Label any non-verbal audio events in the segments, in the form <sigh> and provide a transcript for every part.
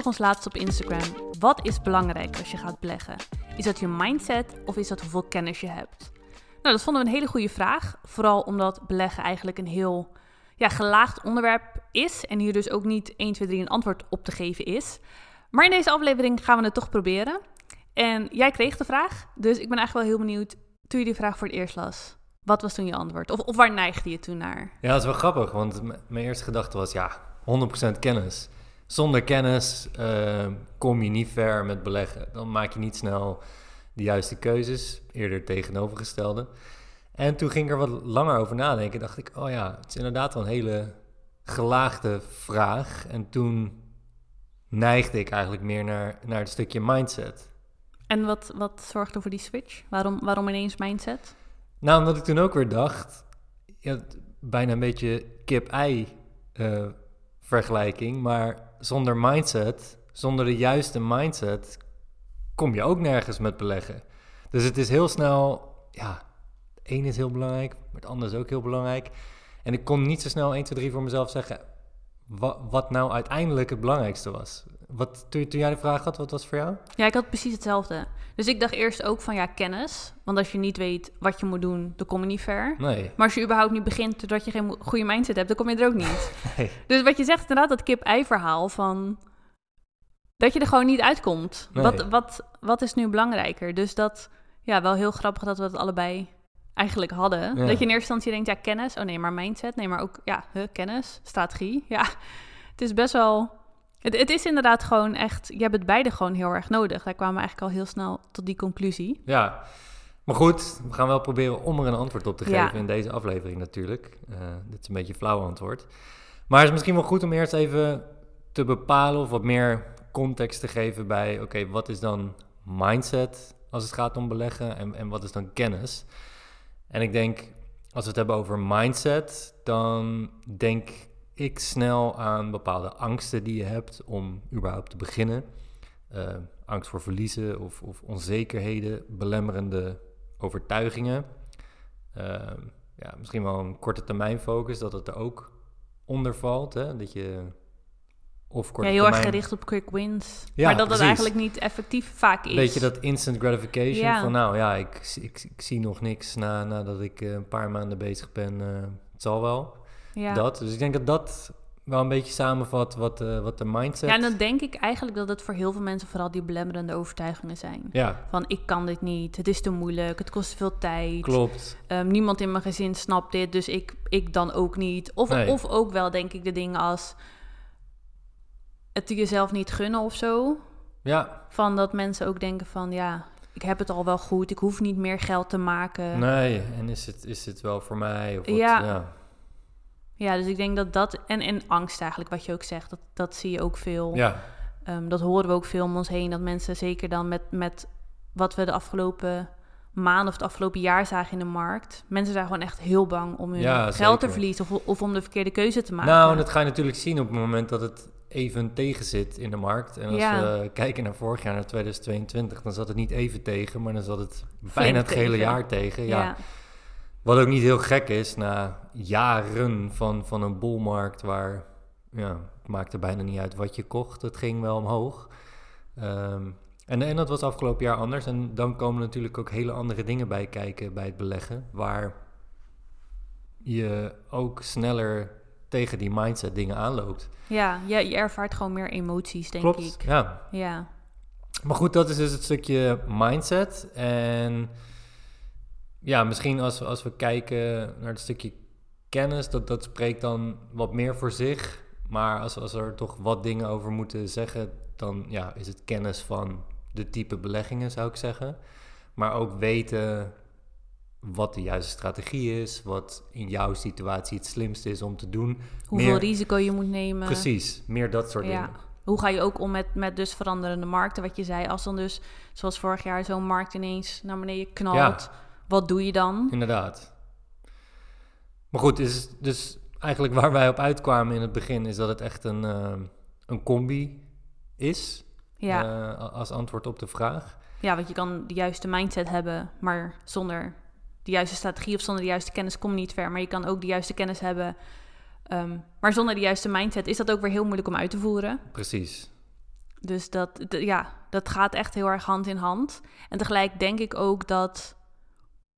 vroeg ons laatst op Instagram: wat is belangrijk als je gaat beleggen? Is dat je mindset of is dat hoeveel kennis je hebt? Nou, dat vonden we een hele goede vraag. Vooral omdat beleggen eigenlijk een heel ja, gelaagd onderwerp is. En hier dus ook niet 1, 2, 3 een antwoord op te geven is. Maar in deze aflevering gaan we het toch proberen. En jij kreeg de vraag, dus ik ben eigenlijk wel heel benieuwd toen je die vraag voor het eerst las. Wat was toen je antwoord? Of, of waar neigde je toen naar? Ja, dat is wel grappig, want mijn eerste gedachte was ja, 100% kennis. Zonder kennis eh, kom je niet ver met beleggen. Dan maak je niet snel de juiste keuzes, eerder tegenovergestelde. En toen ging ik er wat langer over nadenken. Dacht ik, oh ja, het is inderdaad wel een hele gelaagde vraag. En toen neigde ik eigenlijk meer naar, naar het stukje mindset. En wat, wat zorgde voor die switch? Waarom, waarom ineens mindset? Nou, omdat ik toen ook weer dacht, ja, bijna een beetje kip-ei eh, vergelijking, maar zonder mindset, zonder de juiste mindset, kom je ook nergens met beleggen. Dus het is heel snel, ja, het ene is heel belangrijk, maar het andere is ook heel belangrijk. En ik kon niet zo snel 1, 2, 3 voor mezelf zeggen wat, wat nou uiteindelijk het belangrijkste was. Wat, toen, toen jij de vraag had, wat was voor jou? Ja, ik had precies hetzelfde. Dus ik dacht eerst ook van ja, kennis. Want als je niet weet wat je moet doen, dan kom je niet ver. Nee. Maar als je überhaupt niet begint doordat je geen goede mindset hebt, dan kom je er ook niet. <laughs> nee. Dus wat je zegt, inderdaad, dat kip-ei verhaal van... Dat je er gewoon niet uitkomt. Nee. Wat, wat, wat is nu belangrijker? Dus dat, ja, wel heel grappig dat we het allebei eigenlijk hadden. Ja. Dat je in eerste instantie denkt, ja, kennis. Oh nee, maar mindset. Nee, maar ook, ja, huh, kennis, strategie. Ja, het is best wel... Het, het is inderdaad gewoon echt... Je hebt het beide gewoon heel erg nodig. Daar kwamen we eigenlijk al heel snel tot die conclusie. Ja, maar goed, we gaan wel proberen om er een antwoord op te geven Ja. in deze aflevering natuurlijk. Eh, dit is een beetje een flauw antwoord. Maar het is misschien wel goed om eerst even te bepalen of wat meer context te geven bij, oké, wat is dan mindset als het gaat om beleggen en, en wat is dan kennis? En ik denk, als we het hebben over mindset, dan denk ik snel aan bepaalde angsten die je hebt om überhaupt te beginnen. Eh, angst voor verliezen of, of onzekerheden, belemmerende overtuigingen. Eh, ja, misschien wel een korte termijn focus, dat het er ook onder valt. Hè? Dat je of Ja, korte heel erg gericht op quick wins. Ja, maar dat het precies. eigenlijk niet effectief vaak is. Weet je dat instant gratification? Ja. Van nou ja, ik, ik, ik zie nog niks na, nadat ik eh, een paar maanden bezig ben. het zal wel. Ja. Dat. Dus ik denk dat dat wel een beetje samenvat wat, eh, wat de mindset... Ja, en dan denk ik eigenlijk dat het voor heel veel mensen vooral die belemmerende overtuigingen zijn. Ja, Van ik kan dit niet, het is te moeilijk, het kost te veel tijd. klopt. Ehm, niemand in mijn gezin snapt dit, dus ik, ik dan ook niet. Of, Nee. of ook wel denk ik de dingen als het jezelf niet gunnen of zo. Ja, Van dat mensen ook denken van ja, ik heb het al wel goed, ik hoef niet meer geld te maken. nee. En is het, is het wel voor mij? Of wat, Ja. ja. Ja, dus ik denk dat dat, en, en angst eigenlijk wat je ook zegt, dat, dat zie je ook veel. Ja, Ehm, dat horen we ook veel om ons heen. Dat mensen zeker dan met, met wat we de afgelopen maanden of het afgelopen jaar zagen in de markt. Mensen zijn gewoon echt heel bang om hun Ja, geld zeker. te verliezen of, of om de verkeerde keuze te maken. Nou, en dat ga je natuurlijk zien op het moment dat het even tegen zit in de markt. En als Ja. we kijken naar vorig jaar, naar 2022, dan zat het niet even tegen, maar dan zat het bijna het tegen. gehele jaar tegen. Ja. ja. Wat ook niet heel gek is, na jaren van, van een bolmarkt waar, ja, het maakte bijna niet uit wat je kocht, het ging wel omhoog. Ehm, en, en dat was afgelopen jaar anders. En dan komen natuurlijk ook hele andere dingen bij kijken bij het beleggen, waar je ook sneller tegen die mindset dingen aanloopt. ja, je, je ervaart gewoon meer emoties, denk Klopt, ik. ja. Ja. Maar goed, dat is dus het stukje mindset. En ja, misschien als we, als we kijken naar het stukje kennis, dat, dat spreekt dan wat meer voor zich. Maar als, als er toch wat dingen over moeten zeggen, dan ja, is het kennis van de type beleggingen, zou ik zeggen. Maar ook weten wat de juiste strategie is, wat in jouw situatie het slimste is om te doen. Hoeveel Meer- risico je moet nemen. Precies, meer dat soort Ja. dingen. Hoe ga je ook om met, met dus veranderende markten? Wat je zei, als dan dus, zoals vorig jaar, zo'n markt ineens naar beneden knalt. Wat doe je dan? Inderdaad. Maar goed, is dus eigenlijk waar wij op uitkwamen in het begin, is dat het echt een, eh, een combi is. Ja. eh, als antwoord op de vraag. Ja, want je kan de juiste mindset hebben, maar zonder de juiste strategie of zonder de juiste kennis kom je niet ver. Maar je kan ook de juiste kennis hebben, ehm, maar zonder de juiste mindset is dat ook weer heel moeilijk om uit te voeren. Precies. Dus dat, ja, dat gaat echt heel erg hand in hand. En tegelijk denk ik ook dat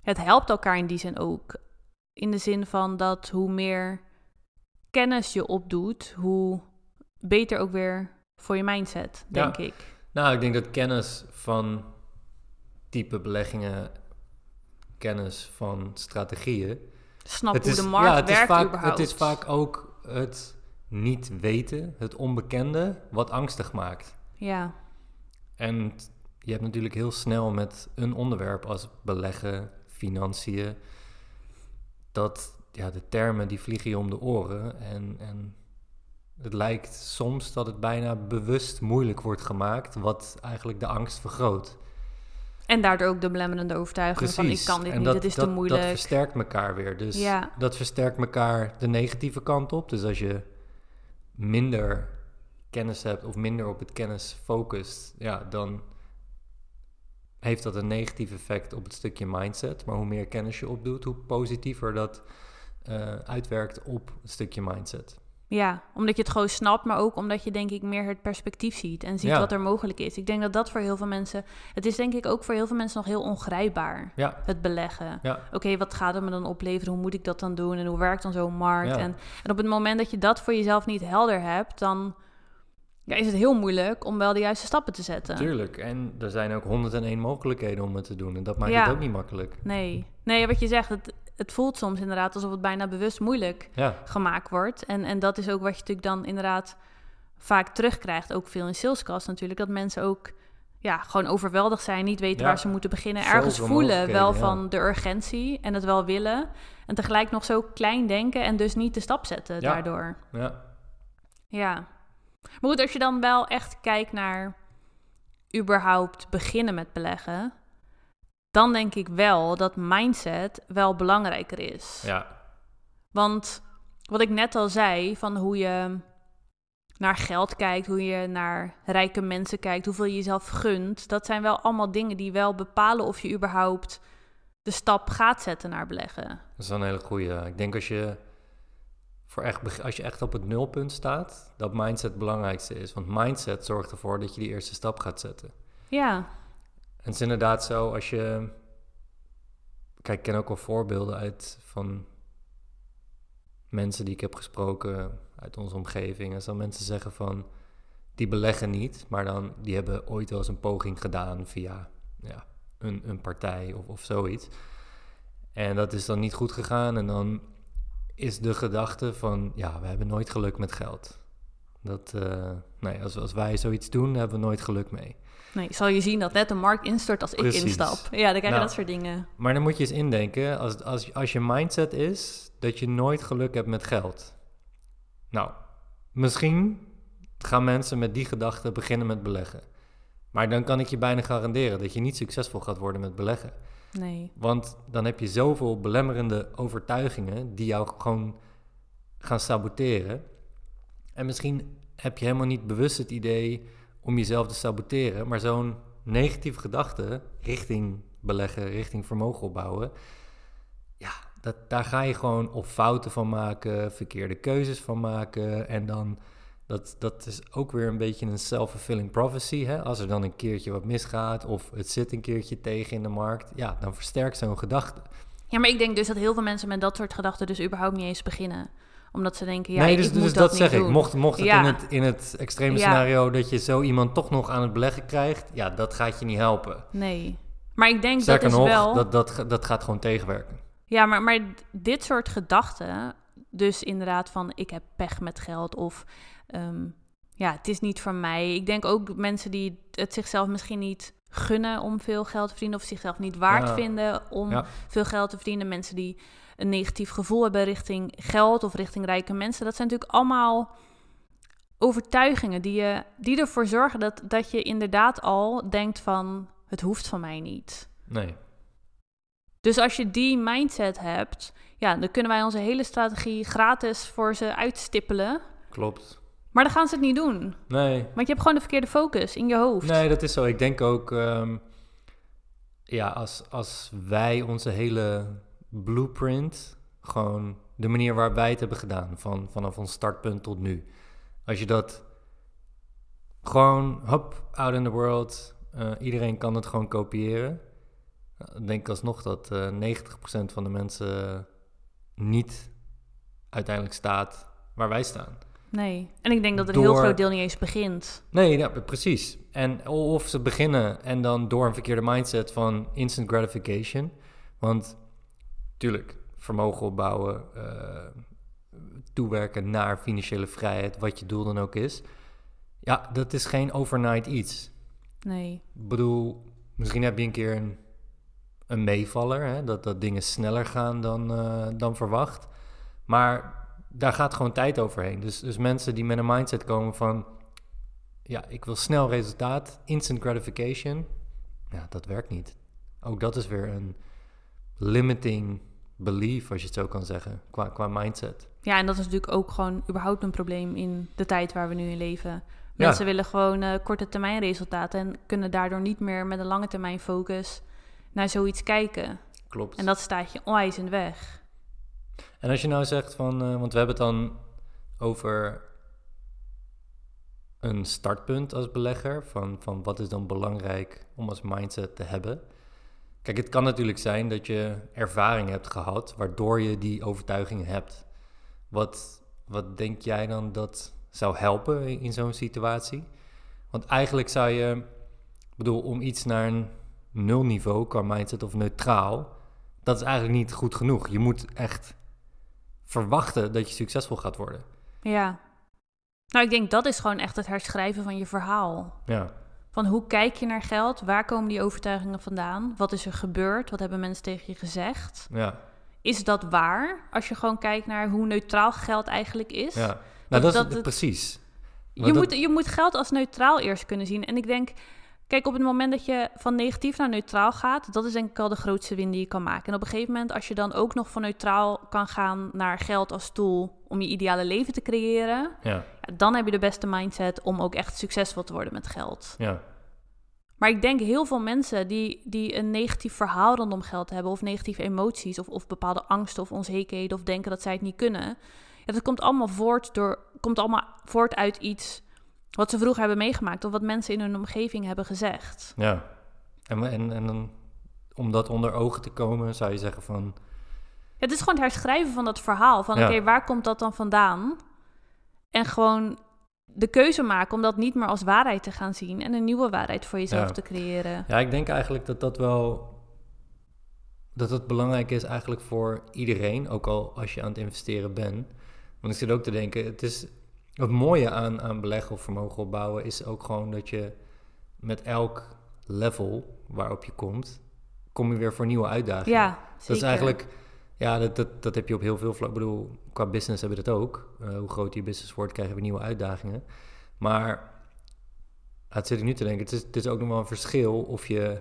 het helpt elkaar in die zin ook. In de zin van dat hoe meer kennis je opdoet, hoe beter ook weer voor je mindset, Ja. denk ik. Nou, ik denk dat kennis van type beleggingen, kennis van strategieën. Snap het hoe is, de markt ja, het is werkt vaak, überhaupt. Het is vaak ook het niet weten, het onbekende, wat angstig maakt. Ja, En je hebt natuurlijk heel snel met een onderwerp als beleggen, financiën, dat ja, de termen die vliegen je om de oren. En, en het lijkt soms dat het bijna bewust moeilijk wordt gemaakt, wat eigenlijk de angst vergroot. en daardoor ook de belemmerende overtuiging van ik kan dit en niet, dat, het is dat, te moeilijk. Dat versterkt elkaar weer. Dus Ja. dat versterkt elkaar de negatieve kant op. Dus als je minder kennis hebt of minder op het kennis focust, ja, dan heeft dat een negatief effect op het stukje mindset. Maar hoe meer kennis je opdoet, hoe positiever dat eh, uitwerkt op het stukje mindset. Ja, omdat je het gewoon snapt, maar ook omdat je denk ik meer het perspectief ziet en ziet Ja. wat er mogelijk is. Ik denk dat dat voor heel veel mensen, het is denk ik ook voor heel veel mensen nog heel ongrijpbaar, Ja, het beleggen. ja, Oké, wat gaat het me dan opleveren? Hoe moet ik dat dan doen? En hoe werkt dan zo'n markt? En, en op het moment dat je dat voor jezelf niet helder hebt, dan ja, is het heel moeilijk om wel de juiste stappen te zetten. tuurlijk. En er zijn ook 101 mogelijkheden om het te doen. En dat maakt Ja. het ook niet makkelijk. Nee, nee, wat je zegt, het, het voelt soms inderdaad alsof het bijna bewust moeilijk Ja, gemaakt wordt. En, en dat is ook wat je natuurlijk dan inderdaad vaak terugkrijgt, ook veel in salescast natuurlijk, dat mensen ook ja, gewoon overweldigd zijn, niet weten Ja, waar ze moeten beginnen, zoveel ergens voelen wel van de urgentie en het wel willen en tegelijk nog zo klein denken en dus niet de stap zetten daardoor. ja, Ja. Maar goed, als je dan wel echt kijkt naar überhaupt beginnen met beleggen, dan denk ik wel dat mindset wel belangrijker is. ja, Want wat ik net al zei, van hoe je naar geld kijkt, hoe je naar rijke mensen kijkt, hoeveel je jezelf gunt, dat zijn wel allemaal dingen die wel bepalen of je überhaupt de stap gaat zetten naar beleggen. Dat is wel een hele goeie. Ik denk als je, voor echt, als je echt op het nulpunt staat, dat mindset het belangrijkste is. Want mindset zorgt ervoor dat je die eerste stap gaat zetten. Ja, En het is inderdaad zo als je... Kijk, ik ken ook wel voorbeelden uit van mensen die ik heb gesproken uit onze omgeving. En dan mensen zeggen van, die beleggen niet, maar dan, die hebben ooit wel eens een poging gedaan via ja, een, een partij of, of zoiets. En dat is dan niet goed gegaan en dan is de gedachte van, ja, we hebben nooit geluk met geld. Dat, eh, nee, als, als wij zoiets doen, hebben we nooit geluk mee. nee, zal je zien dat net de markt instort als ik instap. Ja, dan krijg je Nou. dat soort dingen. Maar dan moet je eens indenken, als, als, als je mindset is dat je nooit geluk hebt met geld. Nou, misschien gaan mensen met die gedachte beginnen met beleggen. Maar dan kan ik je bijna garanderen dat je niet succesvol gaat worden met beleggen. Nee. Want dan heb je zoveel belemmerende overtuigingen die jou gewoon gaan saboteren. En misschien heb je helemaal niet bewust het idee om jezelf te saboteren, maar zo'n negatieve gedachte richting beleggen, richting vermogen opbouwen, ja, dat, daar ga je gewoon op fouten van maken, verkeerde keuzes van maken. En dan, dat, dat is ook weer een beetje een self-fulfilling prophecy. Hè? Als er dan een keertje wat misgaat of het zit een keertje tegen in de markt, ja, dan versterkt zo'n gedachte. Ja, maar ik denk dus dat heel veel mensen met dat soort gedachten dus überhaupt niet eens beginnen. Omdat ze denken, ja, nee, dus, ik dus moet dat, dat, zeg niet ik. doen. Mocht, mocht het Ja. in, het, in het extreme Ja. scenario dat je zo iemand toch nog aan het beleggen krijgt, ja, dat gaat je niet helpen. Nee. Maar ik denk Sterker dat is nog, wel... dat, dat, dat gaat gewoon tegenwerken. Ja, maar, maar dit soort gedachten, dus inderdaad van ik heb pech met geld of ehm, ja, het is niet voor mij. Ik denk ook mensen die het zichzelf misschien niet gunnen om veel geld te verdienen of zichzelf niet waard Ja. vinden om Ja. veel geld te verdienen. Mensen die een negatief gevoel hebben richting geld of richting rijke mensen. Dat zijn natuurlijk allemaal overtuigingen die, je, die ervoor zorgen dat, dat je inderdaad al denkt van het hoeft van mij niet. Nee. Dus als je die mindset hebt, ja, dan kunnen wij onze hele strategie gratis voor ze uitstippelen. Klopt. Maar dan gaan ze het niet doen. Nee, Want je hebt gewoon de verkeerde focus in je hoofd. Nee, dat is zo. Ik denk ook, ehm, ja, als, als wij onze hele blueprint, gewoon de manier waarop wij het hebben gedaan, van, vanaf ons startpunt tot nu. Als je dat Gewoon, hop, out in the world. Uh, iedereen kan het gewoon kopiëren. Ik denk alsnog dat uh, 90% van de mensen niet uiteindelijk staat waar wij staan. Nee, en ik denk dat een heel groot deel niet eens begint. Nee, ja, precies. En of ze beginnen en dan door een verkeerde mindset van instant gratification. Want tuurlijk, vermogen opbouwen, uh, toewerken naar financiële vrijheid, wat je doel dan ook is. Ja, dat is geen overnight iets. Nee. Ik bedoel, misschien heb je een keer een, een meevaller, hè, dat, dat dingen sneller gaan dan, uh, dan verwacht. Maar daar gaat gewoon tijd overheen. Dus, dus mensen die met een mindset komen van... ja, ik wil snel resultaat, instant gratification... ja, dat werkt niet. Ook dat is weer een limiting belief, als je het zo kan zeggen, qua, qua mindset. Ja, en dat is natuurlijk ook gewoon überhaupt een probleem in de tijd waar we nu in leven. Mensen willen gewoon uh, korte termijn resultaten en kunnen daardoor niet meer met een lange termijn focus naar zoiets kijken. Klopt. En dat staat je onwijs in de weg. En als je nou zegt van, uh, want we hebben het dan over een startpunt als belegger, van, van wat is dan belangrijk om als mindset te hebben. Kijk, het kan natuurlijk zijn dat je ervaring hebt gehad, waardoor je die overtuiging hebt. Wat, wat denk jij dan dat zou helpen in, zo'n situatie? Want eigenlijk zou je, ik bedoel, om iets naar een nulniveau qua mindset of neutraal, dat is eigenlijk niet goed genoeg. Je moet echt verwachten dat je succesvol gaat worden. Ja. Nou, ik denk dat is gewoon echt het herschrijven van je verhaal. Ja. Van hoe kijk je naar geld? Waar komen die overtuigingen vandaan? Wat is er gebeurd? Wat hebben mensen tegen je gezegd? Ja. Is dat waar? Als je gewoon kijkt naar hoe neutraal geld eigenlijk is. Ja, nou, dat, is het, precies. Je, moet, je moet geld als neutraal eerst kunnen zien. En ik denk, Kijk, op het moment dat je van negatief naar neutraal gaat, dat is denk ik al de grootste win die je kan maken. En op een gegeven moment, als je dan ook nog van neutraal kan gaan naar geld als tool om je ideale leven te creëren, ja. dan heb je de beste mindset om ook echt succesvol te worden met geld. Ja. Maar ik denk heel veel mensen die, die een negatief verhaal rondom geld hebben, of negatieve emoties, of, of bepaalde angsten of onzekerheden, of denken dat zij het niet kunnen, ja, dat komt allemaal voort, door, komt allemaal voort uit iets wat ze vroeger hebben meegemaakt of wat mensen in hun omgeving hebben gezegd. Ja, en, en, en om dat onder ogen te komen, zou je zeggen van... het is gewoon het herschrijven van dat verhaal. Van oké, waar komt dat dan vandaan? En gewoon de keuze maken om dat niet meer als waarheid te gaan zien... en een nieuwe waarheid voor jezelf te creëren. Ja, ik denk eigenlijk dat dat wel... dat het belangrijk is eigenlijk voor iedereen, ook al als je aan het investeren bent. Want ik zit ook te denken, het is het mooie aan, aan beleggen of vermogen opbouwen is ook gewoon dat je met elk level waarop je komt, kom je weer voor nieuwe uitdagingen. Ja, zeker. Dat is eigenlijk, ja, dat, dat, dat heb je op heel veel vlakken. Ik bedoel, qua business hebben we dat ook. Uh, hoe groter je business wordt, krijgen we nieuwe uitdagingen. Maar het zit ik nu te denken, het is, het is ook nog wel een verschil of je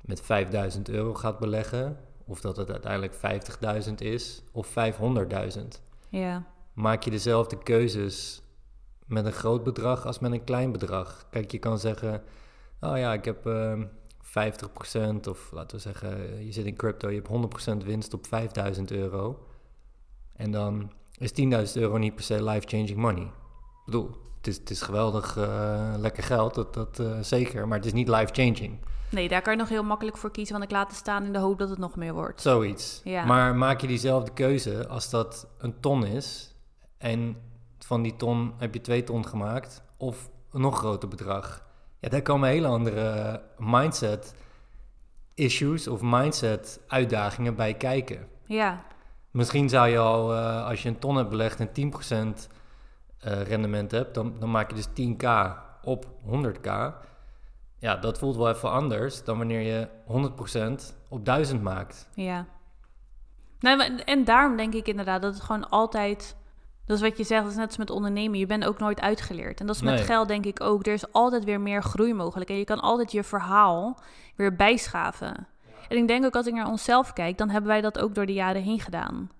met 5000 euro gaat beleggen, of dat het uiteindelijk 50.000 is, of 500.000. Ja maak je dezelfde keuzes met een groot bedrag als met een klein bedrag. Kijk, je kan zeggen, oh ja, ik heb uh, ehm, 50% of laten we zeggen, je zit in crypto, je hebt 100% winst op 5000 euro. En dan is 10.000 euro niet per se life-changing money. Ik bedoel, het is, het is geweldig uh, lekker geld, dat, dat uh, zeker, maar het is niet life-changing. Nee, daar kan je nog heel makkelijk voor kiezen, want ik laat het staan in de hoop dat het nog meer wordt. Zoiets. Ja. Maar maak je diezelfde keuze als dat een ton is, en van die ton heb je twee ton gemaakt of een nog groter bedrag. Ja, daar komen hele andere mindset issues of mindset uitdagingen bij kijken. Ja. Misschien zou je al, uh, als je een ton hebt belegd en 10% uh, eh, rendement hebt, dan, dan maak je dus 10k op 100k. Ja, dat voelt wel even anders dan wanneer je 100% op 1000 maakt. Ja. Nou, en daarom denk ik inderdaad dat het gewoon altijd dat is wat je zegt, dat is net als met ondernemen. Je bent ook nooit uitgeleerd. En dat is met geld denk ik ook. Er is altijd weer meer groei mogelijk. En je kan altijd je verhaal weer bijschaven. En ik denk ook als ik naar onszelf kijk, dan hebben wij dat ook door de jaren heen gedaan.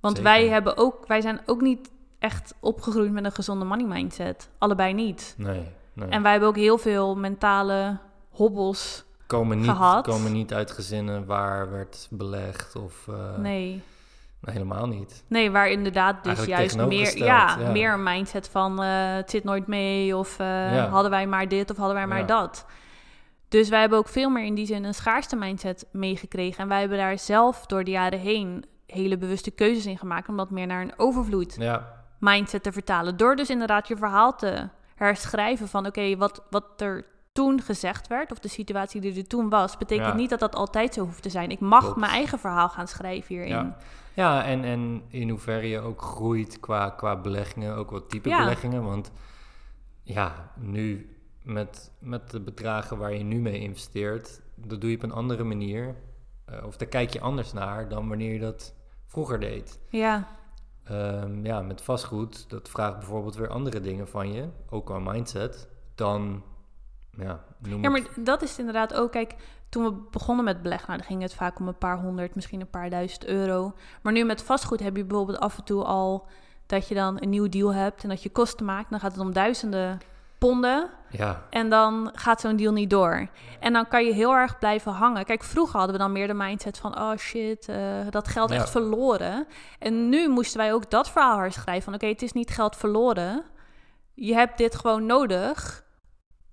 Want wij, hebben ook, wij zijn ook niet echt opgegroeid met een gezonde money mindset. Allebei niet. Nee, nee. En wij hebben ook heel veel mentale hobbels komen niet, gehad. Komen niet uit gezinnen waar werd belegd of... Uh... Nee. Helemaal niet. Nee, waar inderdaad dus Eigenlijk juist meer, ja, ja. meer een mindset van eh, het zit nooit mee of eh, Ja. hadden wij maar dit of hadden wij maar Ja. dat. Dus wij hebben ook veel meer in die zin een schaarste mindset meegekregen. En wij hebben daar zelf door de jaren heen hele bewuste keuzes in gemaakt om dat meer naar een overvloed mindset te vertalen. Door dus inderdaad je verhaal te herschrijven van oké, wat, wat er toen gezegd werd of de situatie die er toen was, betekent Ja. niet dat dat altijd zo hoeft te zijn. Ik mag Klopt. mijn eigen verhaal gaan schrijven hierin. ja. Ja en, en in hoeverre je ook groeit qua, qua beleggingen, ook wat type Ja. beleggingen. Want ja, nu met, met de bedragen waar je nu mee investeert, dat doe je op een andere manier. Eh, of daar kijk je anders naar dan wanneer je dat vroeger deed. ja. Ehm, ja, met vastgoed, dat vraagt bijvoorbeeld weer andere dingen van je, ook qua mindset, dan, ja, noem Ja, maar het- dat is het inderdaad ook. Kijk, toen we begonnen met beleggen, nou, dan ging het vaak om een paar honderd, misschien een paar duizend euro. Maar nu met vastgoed heb je bijvoorbeeld af en toe al dat je dan een nieuw deal hebt en dat je kosten maakt. Dan gaat het om duizenden ponden ja, en dan gaat zo'n deal niet door. En dan kan je heel erg blijven hangen. Kijk, vroeger hadden we dan meer de mindset van, oh shit, eh, dat geld Ja. echt verloren. En nu moesten wij ook dat verhaal herschrijven van, oké, het is niet geld verloren. Je hebt dit gewoon nodig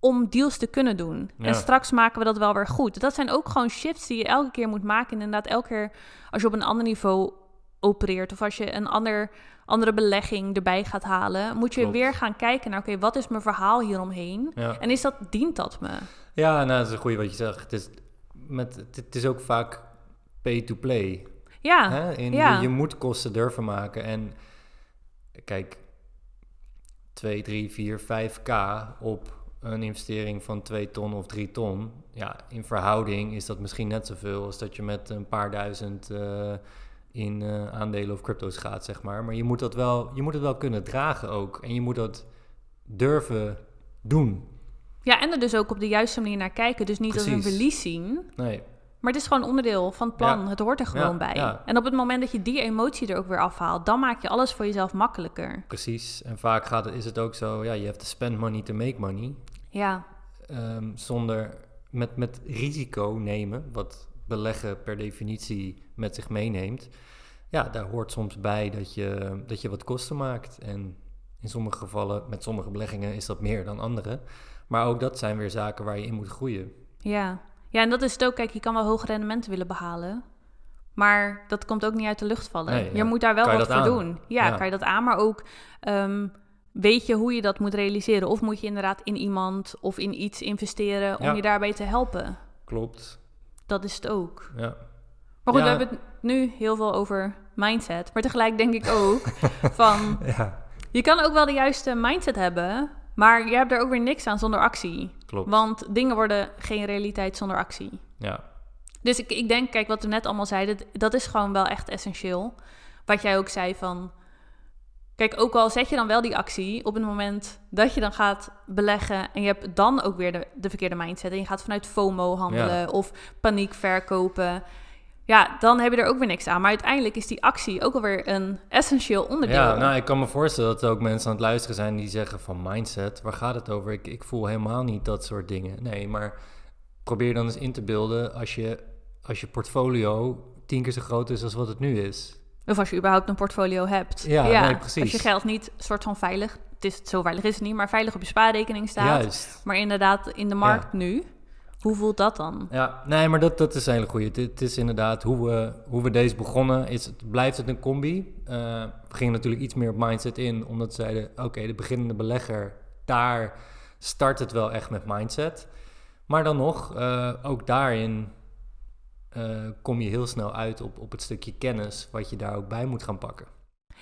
om deals te kunnen doen. Ja. En straks maken we dat wel weer goed. Dat zijn ook gewoon shifts die je elke keer moet maken. En inderdaad, elke keer als je op een ander niveau opereert... of als je een ander, andere belegging erbij gaat halen... moet je Klopt. weer gaan kijken naar... oké, wat is mijn verhaal hieromheen? ja. En is dat, dient dat me? Ja, nou, dat is een goede wat je zegt. Het is, met, het, het is ook vaak pay-to-play. Ja, hè? In, ja. je, je moet kosten durven maken. En kijk, 2, 3, 4, 5k op een investering van 2 ton of 3 ton. Ja, in verhouding is dat misschien net zoveel als dat je met een paar duizend eh, in eh, aandelen of crypto's gaat, zeg maar. Maar je moet, dat wel, je moet het wel kunnen dragen ook. En je moet dat durven doen. ja, en er dus ook op de juiste manier naar kijken. Dus niet als een verlies zien... Nee, Maar het is gewoon onderdeel van het plan. Ja. Het hoort er gewoon Ja, bij. ja. En op het moment dat je die emotie er ook weer afhaalt... dan maak je alles voor jezelf makkelijker. Precies. En vaak gaat het, is het ook zo, ja, je hebt to spend money to make money. Ja, Ehm, zonder met, met risico nemen, wat beleggen per definitie met zich meeneemt. Ja, daar hoort soms bij dat je, dat je wat kosten maakt. En in sommige gevallen, met sommige beleggingen, is dat meer dan andere. Maar ook dat zijn weer zaken waar je in moet groeien. ja. Ja, en dat is het ook. Kijk, je kan wel hoge rendementen willen behalen... Maar dat komt ook niet uit de lucht vallen. Nee, je moet daar wel wat voor aan? doen. Ja, Ja. kan je dat aan. Maar ook ehm, weet je hoe je dat moet realiseren. Of moet je inderdaad in iemand of in iets investeren... om Ja. je daarbij te helpen. Klopt. Dat is het ook. Ja. Maar goed, Ja. we hebben het nu heel veel over mindset. Maar tegelijk denk ik ook <laughs> van... ja, Je kan ook wel de juiste mindset hebben, maar je hebt er ook weer niks aan zonder actie. klopt. Want dingen worden geen realiteit zonder actie. Ja, Dus ik, ik denk, kijk, wat we net allemaal zeiden, dat- dat is gewoon wel echt essentieel. Wat jij ook zei van. Kijk, ook al zet je dan wel die actie op het moment dat je dan gaat beleggen en je hebt dan ook weer de, de verkeerde mindset en je gaat vanuit FOMO handelen of paniek verkopen. Ja, dan heb je er ook weer niks aan. Maar uiteindelijk is die actie ook alweer een essentieel onderdeel. Ja, nou, ik kan me voorstellen dat er ook mensen aan het luisteren zijn die zeggen van mindset, waar gaat het over? Ik, ik voel helemaal niet dat soort dingen. Nee, maar probeer dan eens in te beelden als je, als je portfolio tien keer zo groot is als wat het nu is. Of als je überhaupt een portfolio hebt. Ja, nee, precies. Als je geld niet soort van veilig, het is, zo veilig is het niet, maar veilig op je spaarrekening staat. Juist. Maar inderdaad, in de markt nu, hoe voelt dat dan? Ja, nee, maar dat, dat is een hele goede. Het, het is inderdaad hoe we, hoe we deze begonnen. Is, het, blijft het een combi? Eh, we gingen natuurlijk iets meer op mindset in, omdat we zeiden: oké, de beginnende belegger, daar start het wel echt met mindset. Maar dan nog, eh, ook daarin eh, kom je heel snel uit op, op het stukje kennis, wat je daar ook bij moet gaan pakken.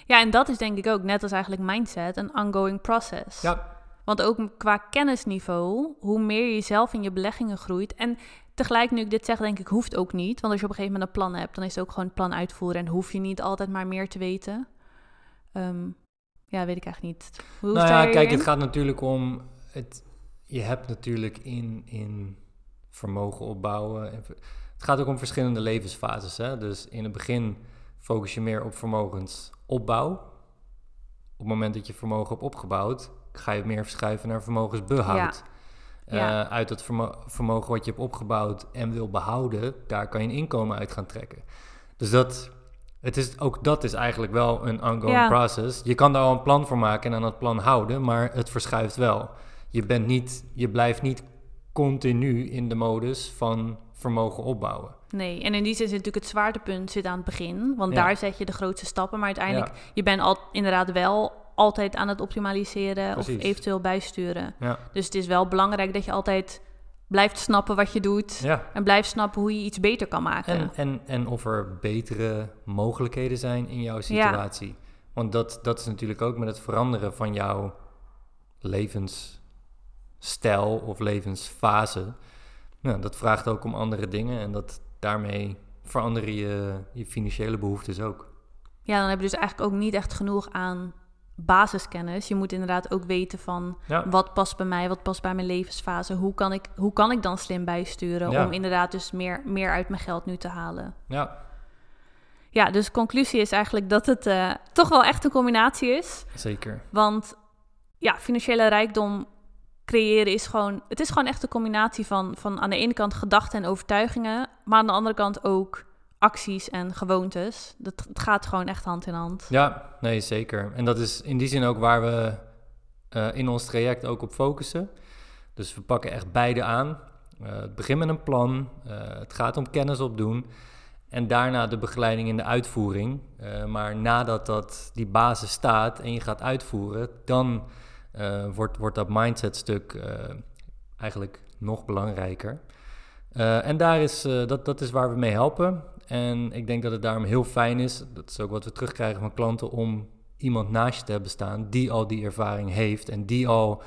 Ja, en dat is denk ik ook, net als eigenlijk mindset, een ongoing process. Ja, Want ook qua kennisniveau, hoe meer je zelf in je beleggingen groeit. En tegelijk, nu ik dit zeg, denk ik, hoeft ook niet. Want als je op een gegeven moment een plan hebt, dan is het ook gewoon het plan uitvoeren. En hoef je niet altijd maar meer te weten. Ehm, ja, weet ik eigenlijk niet. Hoe nou ja, kijk, het gaat natuurlijk om. Het, je hebt natuurlijk in, in vermogen opbouwen. en Het gaat ook om verschillende levensfases. Hè? Dus in het begin focus je meer op vermogensopbouw. Op het moment dat je vermogen hebt opgebouwd, ga je meer verschuiven naar vermogensbehoud. Ja. Ja. Eh, uit dat vermo- vermogen wat je hebt opgebouwd en wil behouden, daar kan je een inkomen uit gaan trekken. Dus dat, het is, ook dat is eigenlijk wel een ongoing Ja. process. Je kan daar al een plan voor maken en aan dat plan houden, maar het verschuift wel. Je, bent niet, je blijft niet continu in de modus van vermogen opbouwen. Nee, en in die zin zit natuurlijk het zwaartepunt zit aan het begin. Want Ja. daar zet je de grootste stappen. Maar uiteindelijk, Ja. je bent al, inderdaad wel altijd aan het optimaliseren Precies. of eventueel bijsturen. Ja, Dus het is wel belangrijk dat je altijd blijft snappen wat je doet. En blijft snappen hoe je iets beter kan maken. En, en, en of er betere mogelijkheden zijn in jouw situatie. Want dat, dat is natuurlijk ook met het veranderen van jouw levensstijl of levensfase. Nou, dat vraagt ook om andere dingen en dat, daarmee veranderen je, je financiële behoeftes ook. Ja, dan heb je dus eigenlijk ook niet echt genoeg aan basiskennis. Je moet inderdaad ook weten van Ja, wat past bij mij, wat past bij mijn levensfase. Hoe kan ik, hoe kan ik dan slim bijsturen Ja. om inderdaad dus meer, meer uit mijn geld nu te halen. ja Ja, dus conclusie is eigenlijk dat het eh, toch wel echt een combinatie is. zeker. Want ja, financiële rijkdom creëren is gewoon... Het is gewoon echt een combinatie van, van aan de ene kant gedachten en overtuigingen... maar aan de andere kant ook acties en gewoontes. Dat, gaat gewoon echt hand in hand. Ja, nee, zeker. En dat is in die zin ook waar we eh, in ons traject ook op focussen. Dus we pakken echt beide aan. Eh, het begint met een plan. eh, het gaat om kennis opdoen. En daarna de begeleiding in de uitvoering. Maar nadat dat, die basis staat en je gaat uitvoeren, dan wordt, wordt dat mindset stuk eh, eigenlijk nog belangrijker. Eh, en daar is, eh, dat, dat is waar we mee helpen. En ik denk dat het daarom heel fijn is, dat is ook wat we terugkrijgen van klanten, om iemand naast je te hebben staan die al die ervaring heeft en die al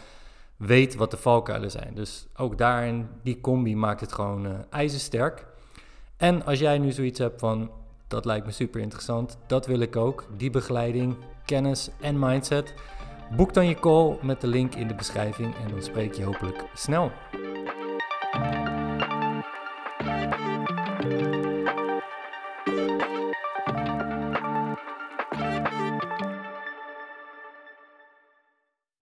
weet wat de valkuilen zijn. Dus ook daarin, die combi maakt het gewoon eh ijzersterk. En als jij nu zoiets hebt van, dat lijkt me super interessant, dat wil ik ook, die begeleiding, kennis en mindset, boek dan je call met de link in de beschrijving en dan spreek je hopelijk snel.